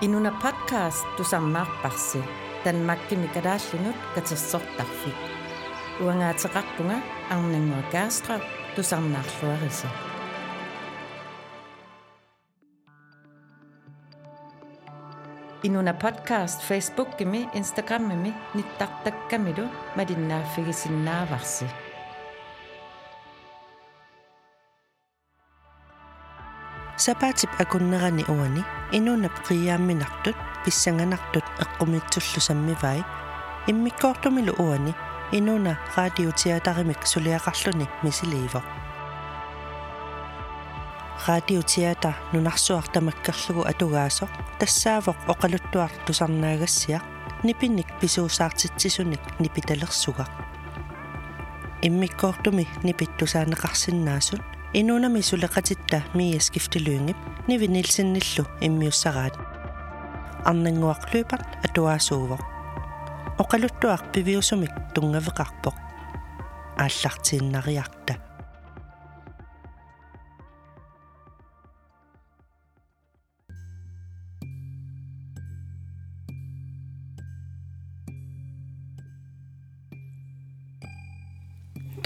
Inuna podcast du sammaarparsi Danmarkki mikadaallinut katissortarfik. Uangaatiqarpunga Arnangua Gastrup du samnaarluarisi. Inuna podcast Facebook gemi Instagram gemi nittartakkamilu madinnaaffigisinnaarvarsi. Sabaatip akunnerani uani inunap qiyaamminartut pissanganartut eqqumitsullusammivai immikkoortumilu uani inuna radioteatarimik suliaqarluni misiliivo radioteata nunarsuar tamakkerlugu atugaasoq tassaavoq oqaluttuar tusarnaagassiaq nipinnik pisuusaartitsisunik nipitalersuga immikkoortumi nipittusaaneqarsinnaasun инунами сулеқатитта миас кифтилуингип ниви нилсинниллу иммиуссараат арнангуарлуипарт атуаасуувоқ оқалуттуақ пивиусумик тунгавеқарпоқ ааллартииннариарта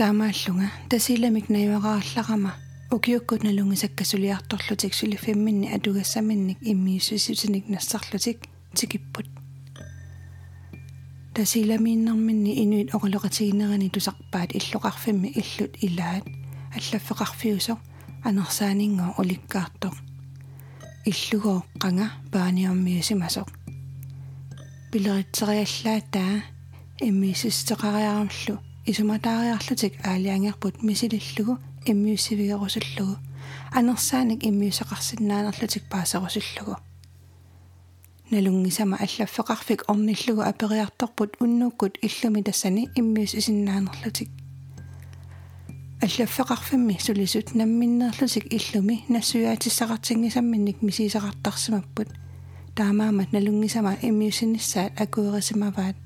таамааллунга. Тасиламик наюараарларама укиуккут налунгисаккасулиарторлутик сулиффимминни атугассаминник иммиуссисутиник нассарлутик. Тикиппут тасиламииннэрминни инуит оқалоқатигинерани тусарпаат. Иллоқарфимми иллут илаат. Аллаффеқарфиусо анерсаанингоо уликкаартоқ иллугоо қанга пааниармиусимасоқ пилеритсериаллаатаа иммиисистеқариарамлу исуматаариарлутик аалиангерпут мисилиллугу иммиуссивигерусуллугу анерсааник иммиусеқарсинаанерлутик паасерусуллугу налунгисама аллаффеқарфик орниллугу апериарторпут уннуккут иллуми тассани иммиус исиннаанерлутик аллаффеқарфимми сулисут намминнерлутик иллуми нассуяатиссақартингисамминник мисисақартарсимаппут таамаамат налунгисама иммиусиннссаат акуерисимаваат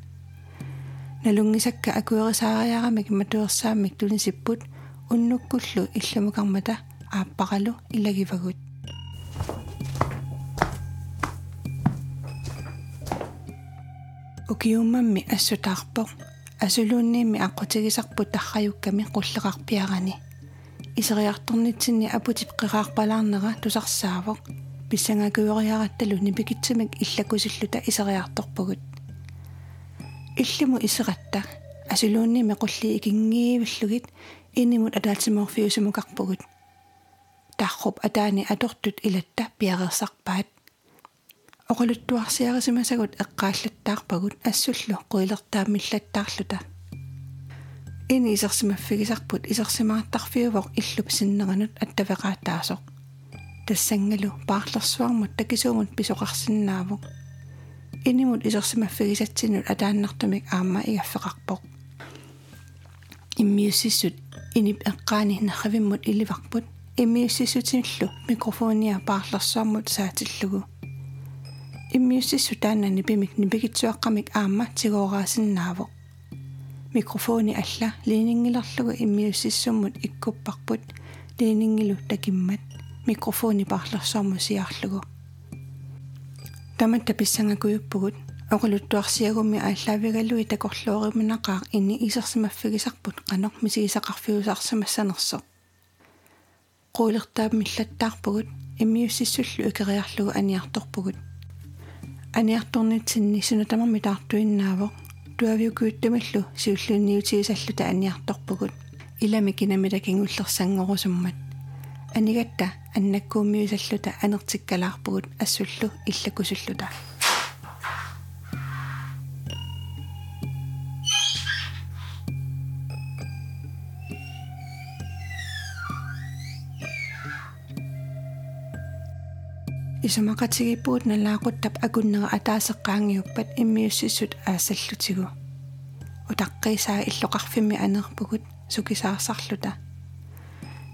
налунгисакка акуерисаариарамик матуерсаамик тунисиппут уннуккуллу иллумукармата ааппаралу илагивагут укиуммамми ассутаарпоқ асулуунниимми аққутигисарпут тарраюкками қуллеқарпиарани исериарторнитсинни апутип қираарпалаарнера тусарсаавоқ писсангакуйориаратталу нипикитсимик иллакусиллута исериарторпугут иллиму исератта асулуунниими qulli ikinggiivillugit inimut ataatsimorfiusimukарпугут таарруп атаани атортут илатта пиареерсарпаат оқалуттуарсиарисимасагут эққааллаттаарпагут. Ассуллу қуилертааммиллаттаарлута ини исерсимаффигисарпут исерсимаартарфиувоқ иллуп синнеранут аттавеқаатаасоқ тассангалу паарлерсуармут такисуумут писоқарсинаавоқ inimut исерсимаффигисатсинут атааннартумик аама игаффеқарпоқ иммиуссиссут инип эққаани нерривиммут иливарпут иммиуссиссутинлу микрофония паарлерсуармут саатиллугу иммиуссиссу тааннани пимик нипигитсуаққамик аама тигоораасиннаавоқ микрофони алла линингилерлугу иммиуссиссуммут иккуппарпут линингилу такиммат микрофони паарлерсуарму сиарлугу таматта писсангакуйуппугут оқалуттуарсиагумми ааллаавигаллуи такорлуориминақаа инни исерсимаффигисарпут қанор мисигисақарфиусаарсимассанерсо қуулертаап миллаттаарпугут иммиуссиссуллу икериарлугу аниарторпугут аниарторнитсинни сунатамарми таартуиннаавоқ туавиукуиттамаллу сиуллуунниутигисаллута аниарторпугут илами кинамила кингуллерсангорусуммат анигатта аннаккууммиусаллута анертиккалаарпугут ассуллу иллакусуллута исумақатигиппуут налаақуттап акуннера атаасеққаангиуппат иммиуссиссут аассаллутигу утаққисаа иллоқарфимми анерпугут сукисаарсарлута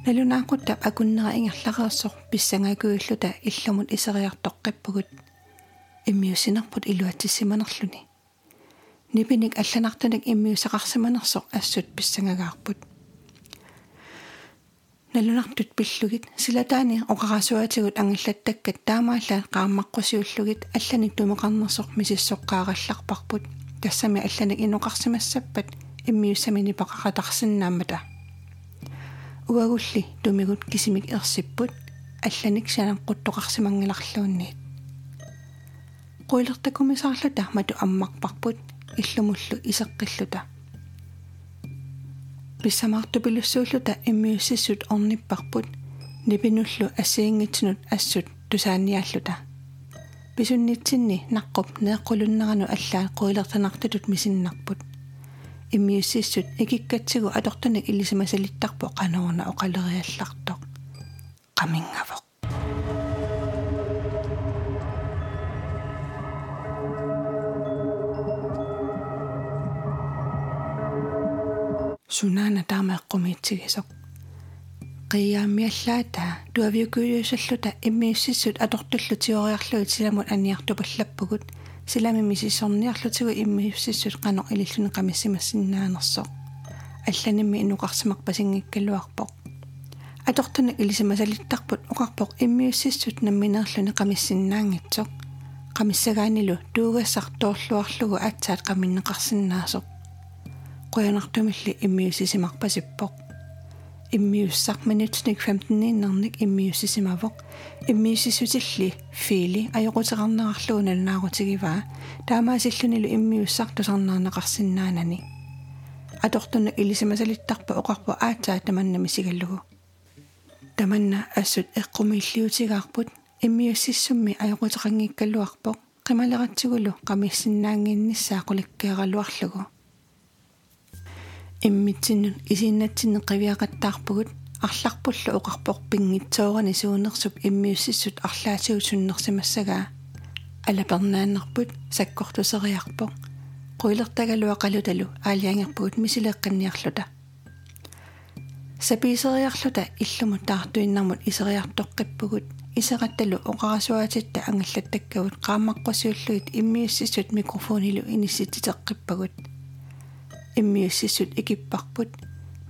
налунаақуттап акуннера ингерлареерсор писсангакуиллута иллумут исериартоққиппугут. Иммиусинерпут илуатсиманерлүни нипиник алланартунак иммиусеқарсиманерсоқ ассут писсангагаарпут. Налунартут пиллугит силатаани оқарасуатигут ангиллаттаккат таамааллаат qaammaqqusиуллугит алланик тумеқарнерсоқ мисиссоққаагалларпарпут тассами алланик инуқарсимассаппат иммиуссамини пақақатарсиннаамата уагулли тумигут кисимик ерсиппут алланик санам қуттоқарсимангиларлуунниит қуилертакумисаарлута мату аммарпарпут иллумуллу исеққиллута писсамаартупилуссууллута иммиуссиссут орниппарпут нипинуллу ассиингитсинут ассут тусааниааллута писуннитсинни наққуп неэққулуннерану аллаа қуилертанартутут мисиннарпут иммиуссиссут икиккатсигу атортунак илисимасалиттарпо қанорна оқалериаллартоқ qamiнгавоқ сунаана таамаэққумиитсигисоқ қиаамиаллаата туавиукуйуусаллута иммиуссиссут атортуллу тиориарлуит силамут аниартупаллаппугут силами мисиссорниарлутигу иммиуссиссут қанор илиллуни қамиссимассиннаанерсоқ алланимми инуқарсимақ пасингиккалуарпоқ атортуна илисимасалиттарпут оқарпоқ иммиуссиссут намминерлуни қамиссиннаангитсоқ қамиссагаанилу туугассартоорлуарлугу атсаат қаминнеқарсинаасоқ qoyanartumilli immiussisimarpasippoq иммиуссақ минутник 15-ниннерник иммиуссисимавоқ иммиуссисутилли фили ajоқутерарнерарлуунал наарутигиваа таамаасиллунилу иммиуссақ тусарнаарнеқарсинаанани атортуна илисимасалиттарпа оқарпа аатсаа таманнами сигаллугу таманна ассут эққумииллиутигаарпут иммиуссиссумми ajоқутерангиккаллуарпоқ қималератсигулу қамиссиннаангинниссаа қуликкеералуарлугу иммитсиннут исииннатсинне қивиақаттаарпугут арларпуллу оқарпоқ пингитсоорани суунерсуп иммиуссиссут арлаасиут суннерсимассагаа алапернааннарпут саккортусериарпоқ. Қуилертагалуақалуталу аалиангерпугут мисилеққинниарлута саписериарлута иллуму таартуиннармут исериартоққиппугут. Исератталу оқарасуатитта ангаллаттаккавут qaammaqqasiulluit иммиуссиссут микрофонилу иниссититеққиппагут иммиуссисут икиппарпут.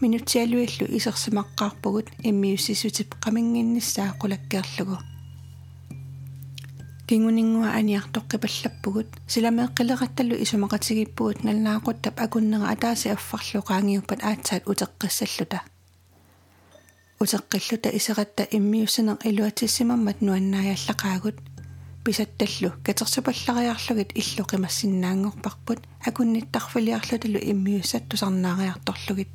Минутсиалуиллу исерсимаққарпугут иммиуссисутип қамингинниссаа қулаккеерлугу кингунингуа аниартоққипаллаппугут. Силамеэққилеқатталу исумақатигиппугут налнаақуттап акуннера атааси аффарлу qaangiuppat аатсаат утеққиссаллута. Утеққиллута исератта иммиуссинеқ илуатиссимаммат нуаннааяллақаагут писатталлу. Катерсупаллариарлугит иллу қимассиннаангорпарпут акунниттарфилиарлуталу иммиуссаттусарнаариарторлугит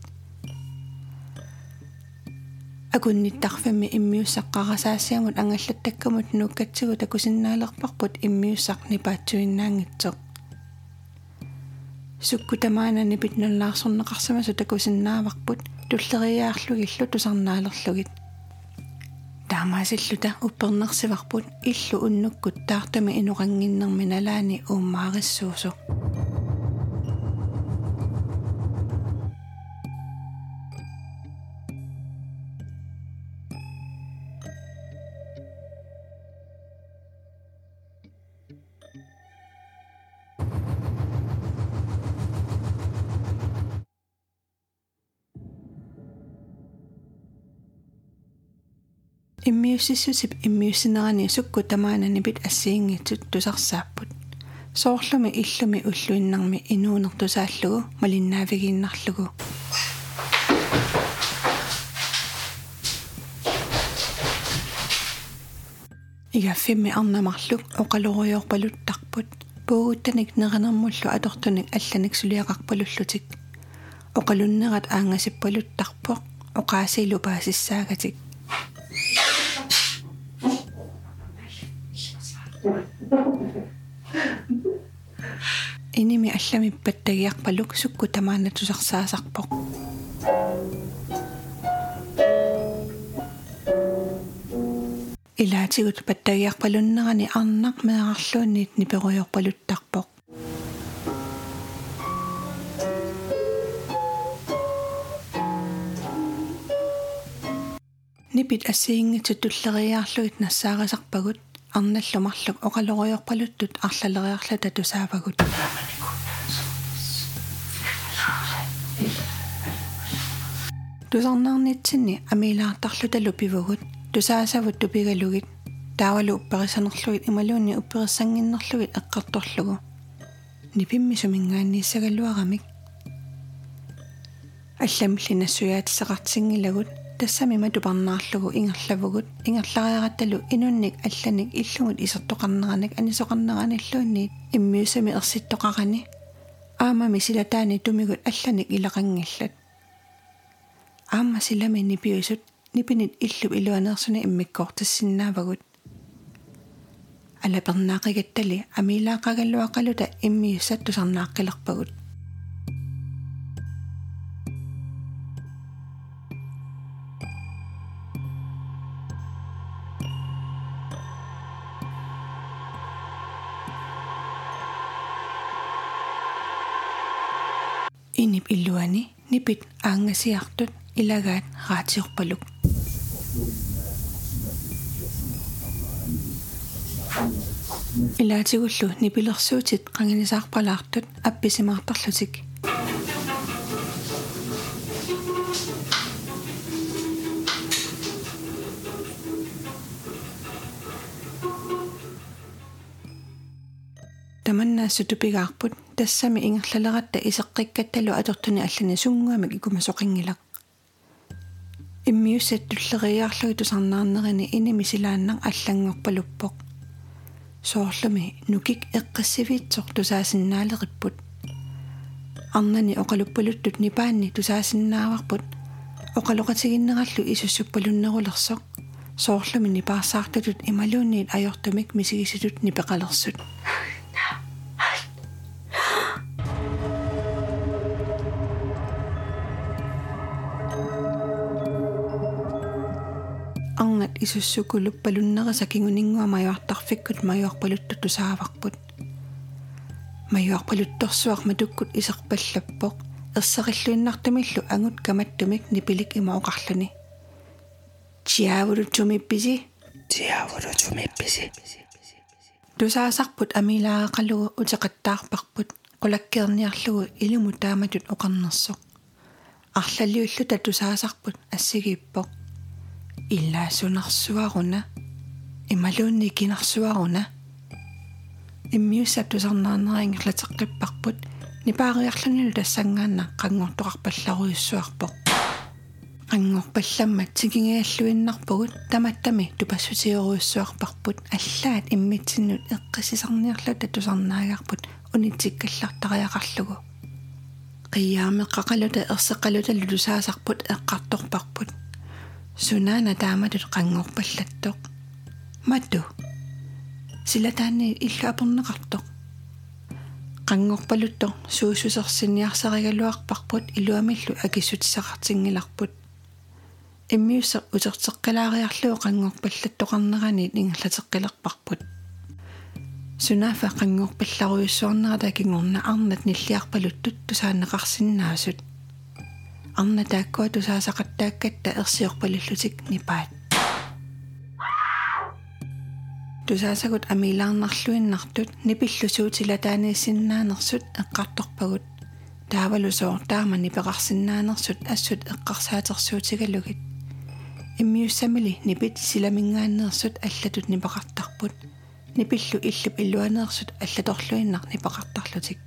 акунниттарфимми иммиуссаққарасаассиамут ангаллаттаккамут нуккатсигу такусиннаалерпарпут иммиуссақ нипаатсуиннаангитсоқ суккутамаанани питнуллаарсорнеқарсамасу такусиннааварпут туллериаарлугиллу тусарнаалерлугит таамаасиллута уппернерсиварпут иллу уннуккут таартами инуқангиннерми налаани иммиуссиссусип иммиуссинерани сукку тамаананипит ассиингитсут тусарсааппут соорлуми иллуми уллуиннарми инуунертусааллугу малиннаавигииннарлугу игаффимми арнамарлук оқалориорпалуттарпут пуугуттаник неринермуллу атортуник алланик сулиақарпалуллутик оқалуннерат аангасиппалуттарпоқ оқаасилу паасиссаагатик иними алламиппаттагиарпалук сукку тамаанатусарсаасарпоқ илаатигут паттагиарпалуннерани арнақ меарарлуунниит ниперуйорпалуттарпоқ нипит ассиингитсут туллериаарлугит нассаарасарпагут арналлумарлук оқалориорпалуттут арлалериарлата тусаавагут тусарнаарнитсинни амилаартарлуталу пивагут тусаасавут тупигалугит таавалу упперисанерлугит ималуунни уппериссангиннерлугит эққарторлугу нипимми сумингааннииссагаллуарамик алламилли нассуяатиссақартингилагут тассами матупарнаарлугу ингерлавугут ингерлариаратталу инунник алланик иллугут исертоқарнераник анисоқарнераниллуунни иммиусами ерситтоқарани аамами силатаани тумигут алланик илақангиллат. Аама силами нипиусут нипинит иллу илуанерсуни иммиккоортассиннаавагут. Алапернаақигаттали амилаақагаллуақалута иммиуссаттусарнааққилерпагут нипит аангасиартут илагаат раатиорпалук илаатигуллу нипилерсуутит qanginisаарpalaartut апписимаартарлутик таманнаассутупигаарпут тассами ингерлалератта исеққиккатталу атортуни аллани сунгуамик икумасоқингилақ иммиуссаттуллериаарлуги тусарнаарнерини иними силааннар аллангорпалуппоқ. Соорлуми нукик эққиссивиитсоқ тусаасиннаалериппут. Арнани оқалуппалуттут нипаанни тусаасиннааварпут. Оқалоқатигиннераллу исуссуппалуннерулерсоқ. Соорлуми нипаарсаартутут ималуунниит ajortumik мисигиситут нипеқалерсут арнат исуссукулуп палуннераса кигунингуа маюартарфиккут маюарпалутту тусааварпут маюарпалутторсуар матуккут исерпаллаппоқ ерсариллуиннартумиллу агут каматтумик нипилик имаоқарлуни тиавуру тумипписи тиавуру тумипписи тусаасарпут амилааақалугу утеқаттаарпарпут. Qulakkeerniarlugu ilumu taamatut oqarnersoq арлалиуллута тусаасарпут ассигииппоқ иллаасунарсуаруна ималуунни кинарсуаруна иммиуссаптусарнаарнерингерлатеққиппарпут нипаариарлунилу тассангаанна қангортоқарпалларуйуссуарпоқ qanngorpallammat sikingialluinnarpugut tamattami tupassutiоруйуссуарпарпут аллаат иммитсиннут эққисисарниарлута тусарнаагарпут унитсиккаллартариақарлугу қияамеққақалута ерсеқалута лулусаасарпут эққарторпарпут сунаана тааматут qanngorpallаттоқ мату. Силатаанни иллуапернеқартоқ qanngorpalutto суусусерсиниарсаригалуарпарпут илуамиллу акиссутиссақартингиларпут иммиуссе утертеққалаариарлуу qanngorpallattoqarneranit ингерлатеққилерпарпут сунафа qanngorpallaruйуссуарнерата кингорна арнат ниллиарпалуттут тусаанеқарсиннаасут арна тааккуа тусаасақаттааккатта ерсиорпалиллутик нипаат. Тусаасагут амилаарнарлуиннартут нипиллусуутилатаанииссиннаанерсут эққарторпагут таавалусоор таама нипеқарсиннаанерсут ассут эққарсаатерсуутигалугит иммиуссамили нипит силамингааннерсут аллатут нипеқартарпут. Нипиллу иллуп иллуанеерсут аллаторлуиннар нипеқартарлутик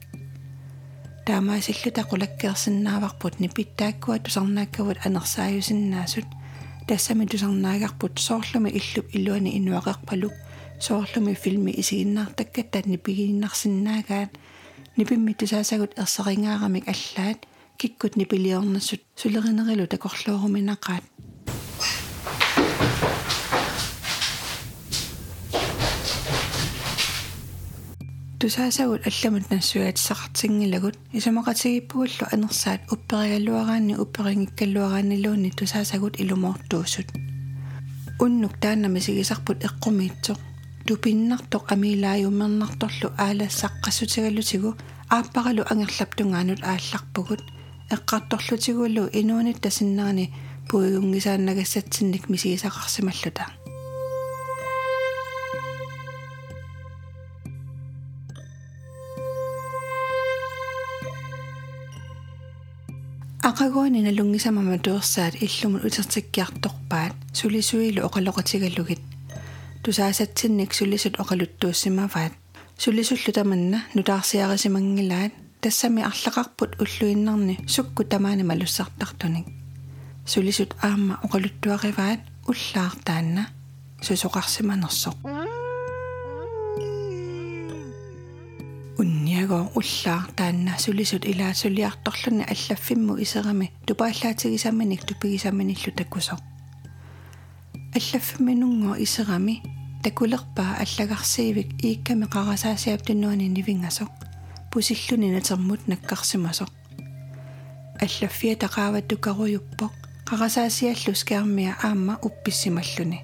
таамаасиллута qulakkeersinnaаварпут нипиттааккуа тусарнааккавут анерсааюсиннаасут тассами тусарнаагарпут соорлуми иллуп илуани инуақерпалук соорлуми филми исигиннаартаккаттаат нипигиннарсиннаагаат нипимми тусаасагут ерсарингаарамик аллаат киккут нипилиорнассут сулеринерилу такорлуоруминақаат тусаасагут алламут нассуаатиссақартингилагут исумақатигиппугуллу анерсаат. Упперигаллуараанни упперингиккаллуарааннилуунни тусаасагут илумоортуусут уннук тааннами сигисарпут эққумиитсоқ тупиннартоқ амилааюмернарторлу аалассаққассутигаллутигу ааппаралу ангерлаптунгаанут аалларпугут. Эққарторлутигуллу инуунит тасиннерани пуигунгисааннагассатсинник мисигисақарсималлута ақагуани налунгисамама туерсаат иллумут утертиккиарторпаат сулисуилу оқалоқатигаллугит тусаасатсинник сулисут оқалуттууссимаваат сулисуллу таманна нутаарсиарисимангилаат тассами арлақарпут уллуиннарни сукку тамаани малуссартартуник сулисут аама оқалуттуариваат уллаартаанна сусоқарсиманерсоқ унниагоо уллаартаанна сулисут илаасулиарторлуни аллаффимму исерами тупааллаатигисамманик тупигисамманиллу таккусоқ аллаффиминунгоо исерами такулерпаа аллагарсиивик иикками қарасаасиаптуннуани нивингасоқ пусиллуни натермут наккарсимасоқ аллаффия тақааватту каруйуппоқ қарасаасиаллу скеармиа аама упписсималлуни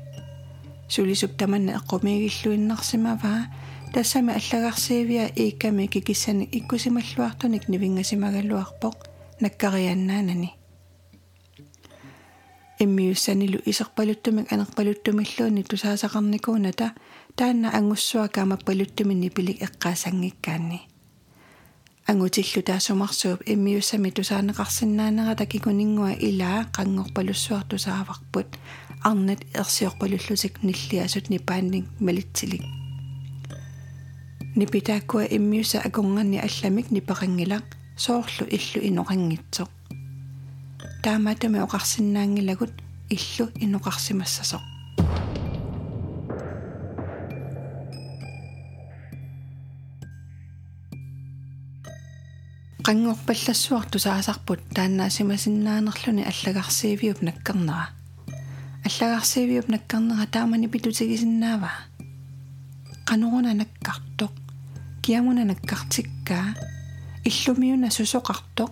сулисуп таманна эққумигиллуиннарсимаваа тассами аллагарсиивиа иикками кикиссани иккусималлуартуник нивингасимагаллуарпоқ. Наккарианнаанани. Иммиуссанилу исерпалуттумик анерпалуттумиллуунни тусаасақарникууната. Таанна ангуссуа កា амаппалуттуминни пилик эққаасангиккаанни. Ангутиллу таасумарсууп иммиуссами тусаанеқарсинаанера такикунингуа илаа қангорпалуссуартусааварпут арнат ерсиорпалуллутик ниллиасут нипаанник малитсилик нипитааккуа иммиуса акунгани алламик нипақангилақ соорлу иллу иноқангитсоқ таамаатами оқарсинаангилагут иллу иноқарсимассасоқ qanngorpallassуарту саасарпут тааннаасимасиннаанерлүни аллагарсиивиуп наккарнера аллагарсиивиуп наккарнера таамани питутигисиннаава qanuruna nakkartoq kiamuna nakkartikkaa иллумиуна сусоқартоқ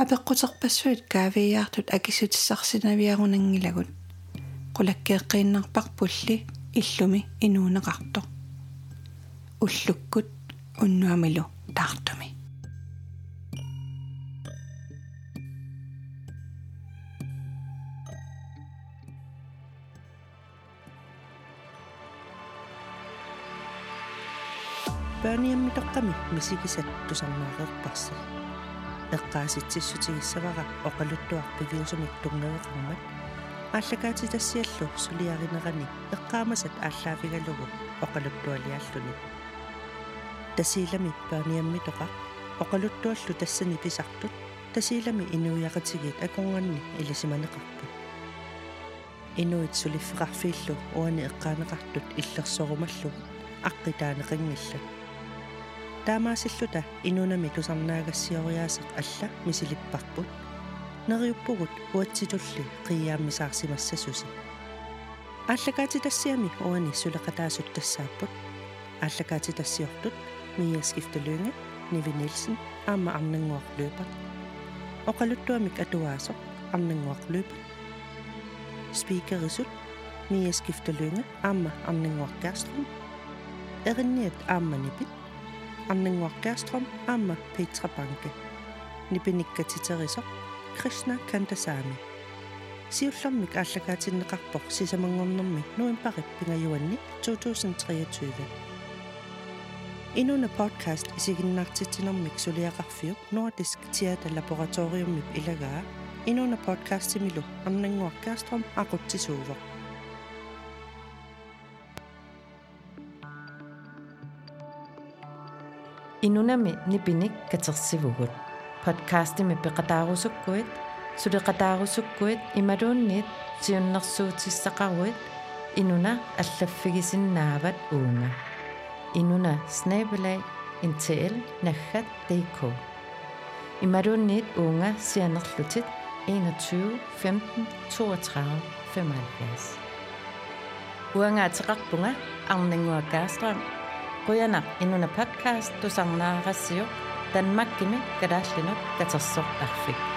апеққутерпассуит каавиаартут акисутиссарсинавиарунангилагут qulakkeeqqiinnarparpulli иллуми инуунеқартоқ уллуккут уннуамилу таартуми пааниаммитоққами мисигисат тусарнаареерпарси эққааситсиссутигиссавара оқалуттуарпивиусумик тунгавеқармат ааллакаати тассиаллу сулиаринерани эққаамасат ааллаафигалугу оқалуттуалиаллуни тасиилами пааниаммитоқа оқалуттуаллу тассани писартут тасиилами инуиақатигит акорганни илисиманеқарпут инуит сулиффеқарфииллу уани эққаанеқартут иллерсорумаллугу аққитаанеқингиллат таамаасиллута инунами тусарнаагассиориаасеқ алла мисилиппарпут нериуппугут уатситулли қиааммисаарсимассасуси ааллакаати тассиами уани сулеқатаасут тассааппут ааллакаати тассиортут мия скифтелюнге ниви нилсен аама арнангуарлуупат оқалуттуамик атуаасоқ арнангуарлуупат спикерисут мия скифтелюнге аама арнангуаркааструм эринниат ааманипит арнангуаркааструм аама Petra Banke нипиниккатитерисоқ Кришна Кантасаами сиуллэрмик ааллагаатиннеқарпоқ сисамангорнэрми нуимпарит пингаюанни 2023 инуна подкаст исигиннаартитсинэрмик сулиақарфиук Nordisk Theater Laboratoriummip илагаа инуна подкастимилу арнангуаркааструм Inunami nipinik katersivugut. Podcasti me peqatarusukkuit, suliqatarusukkuit imaluunnit siunnersuutissaqarwit inuna аллаффигисиннаават уунга. Инуна снабелай ntl.dk Ималуунниит уунга сианерлутит 21 15 32 75. Уангаатеқарпунга арнангуа гаарстрам 2019 Kujana inuna podcast Susanna Rassio, dan Makimi Gadashlinu, Gatasok Arfik.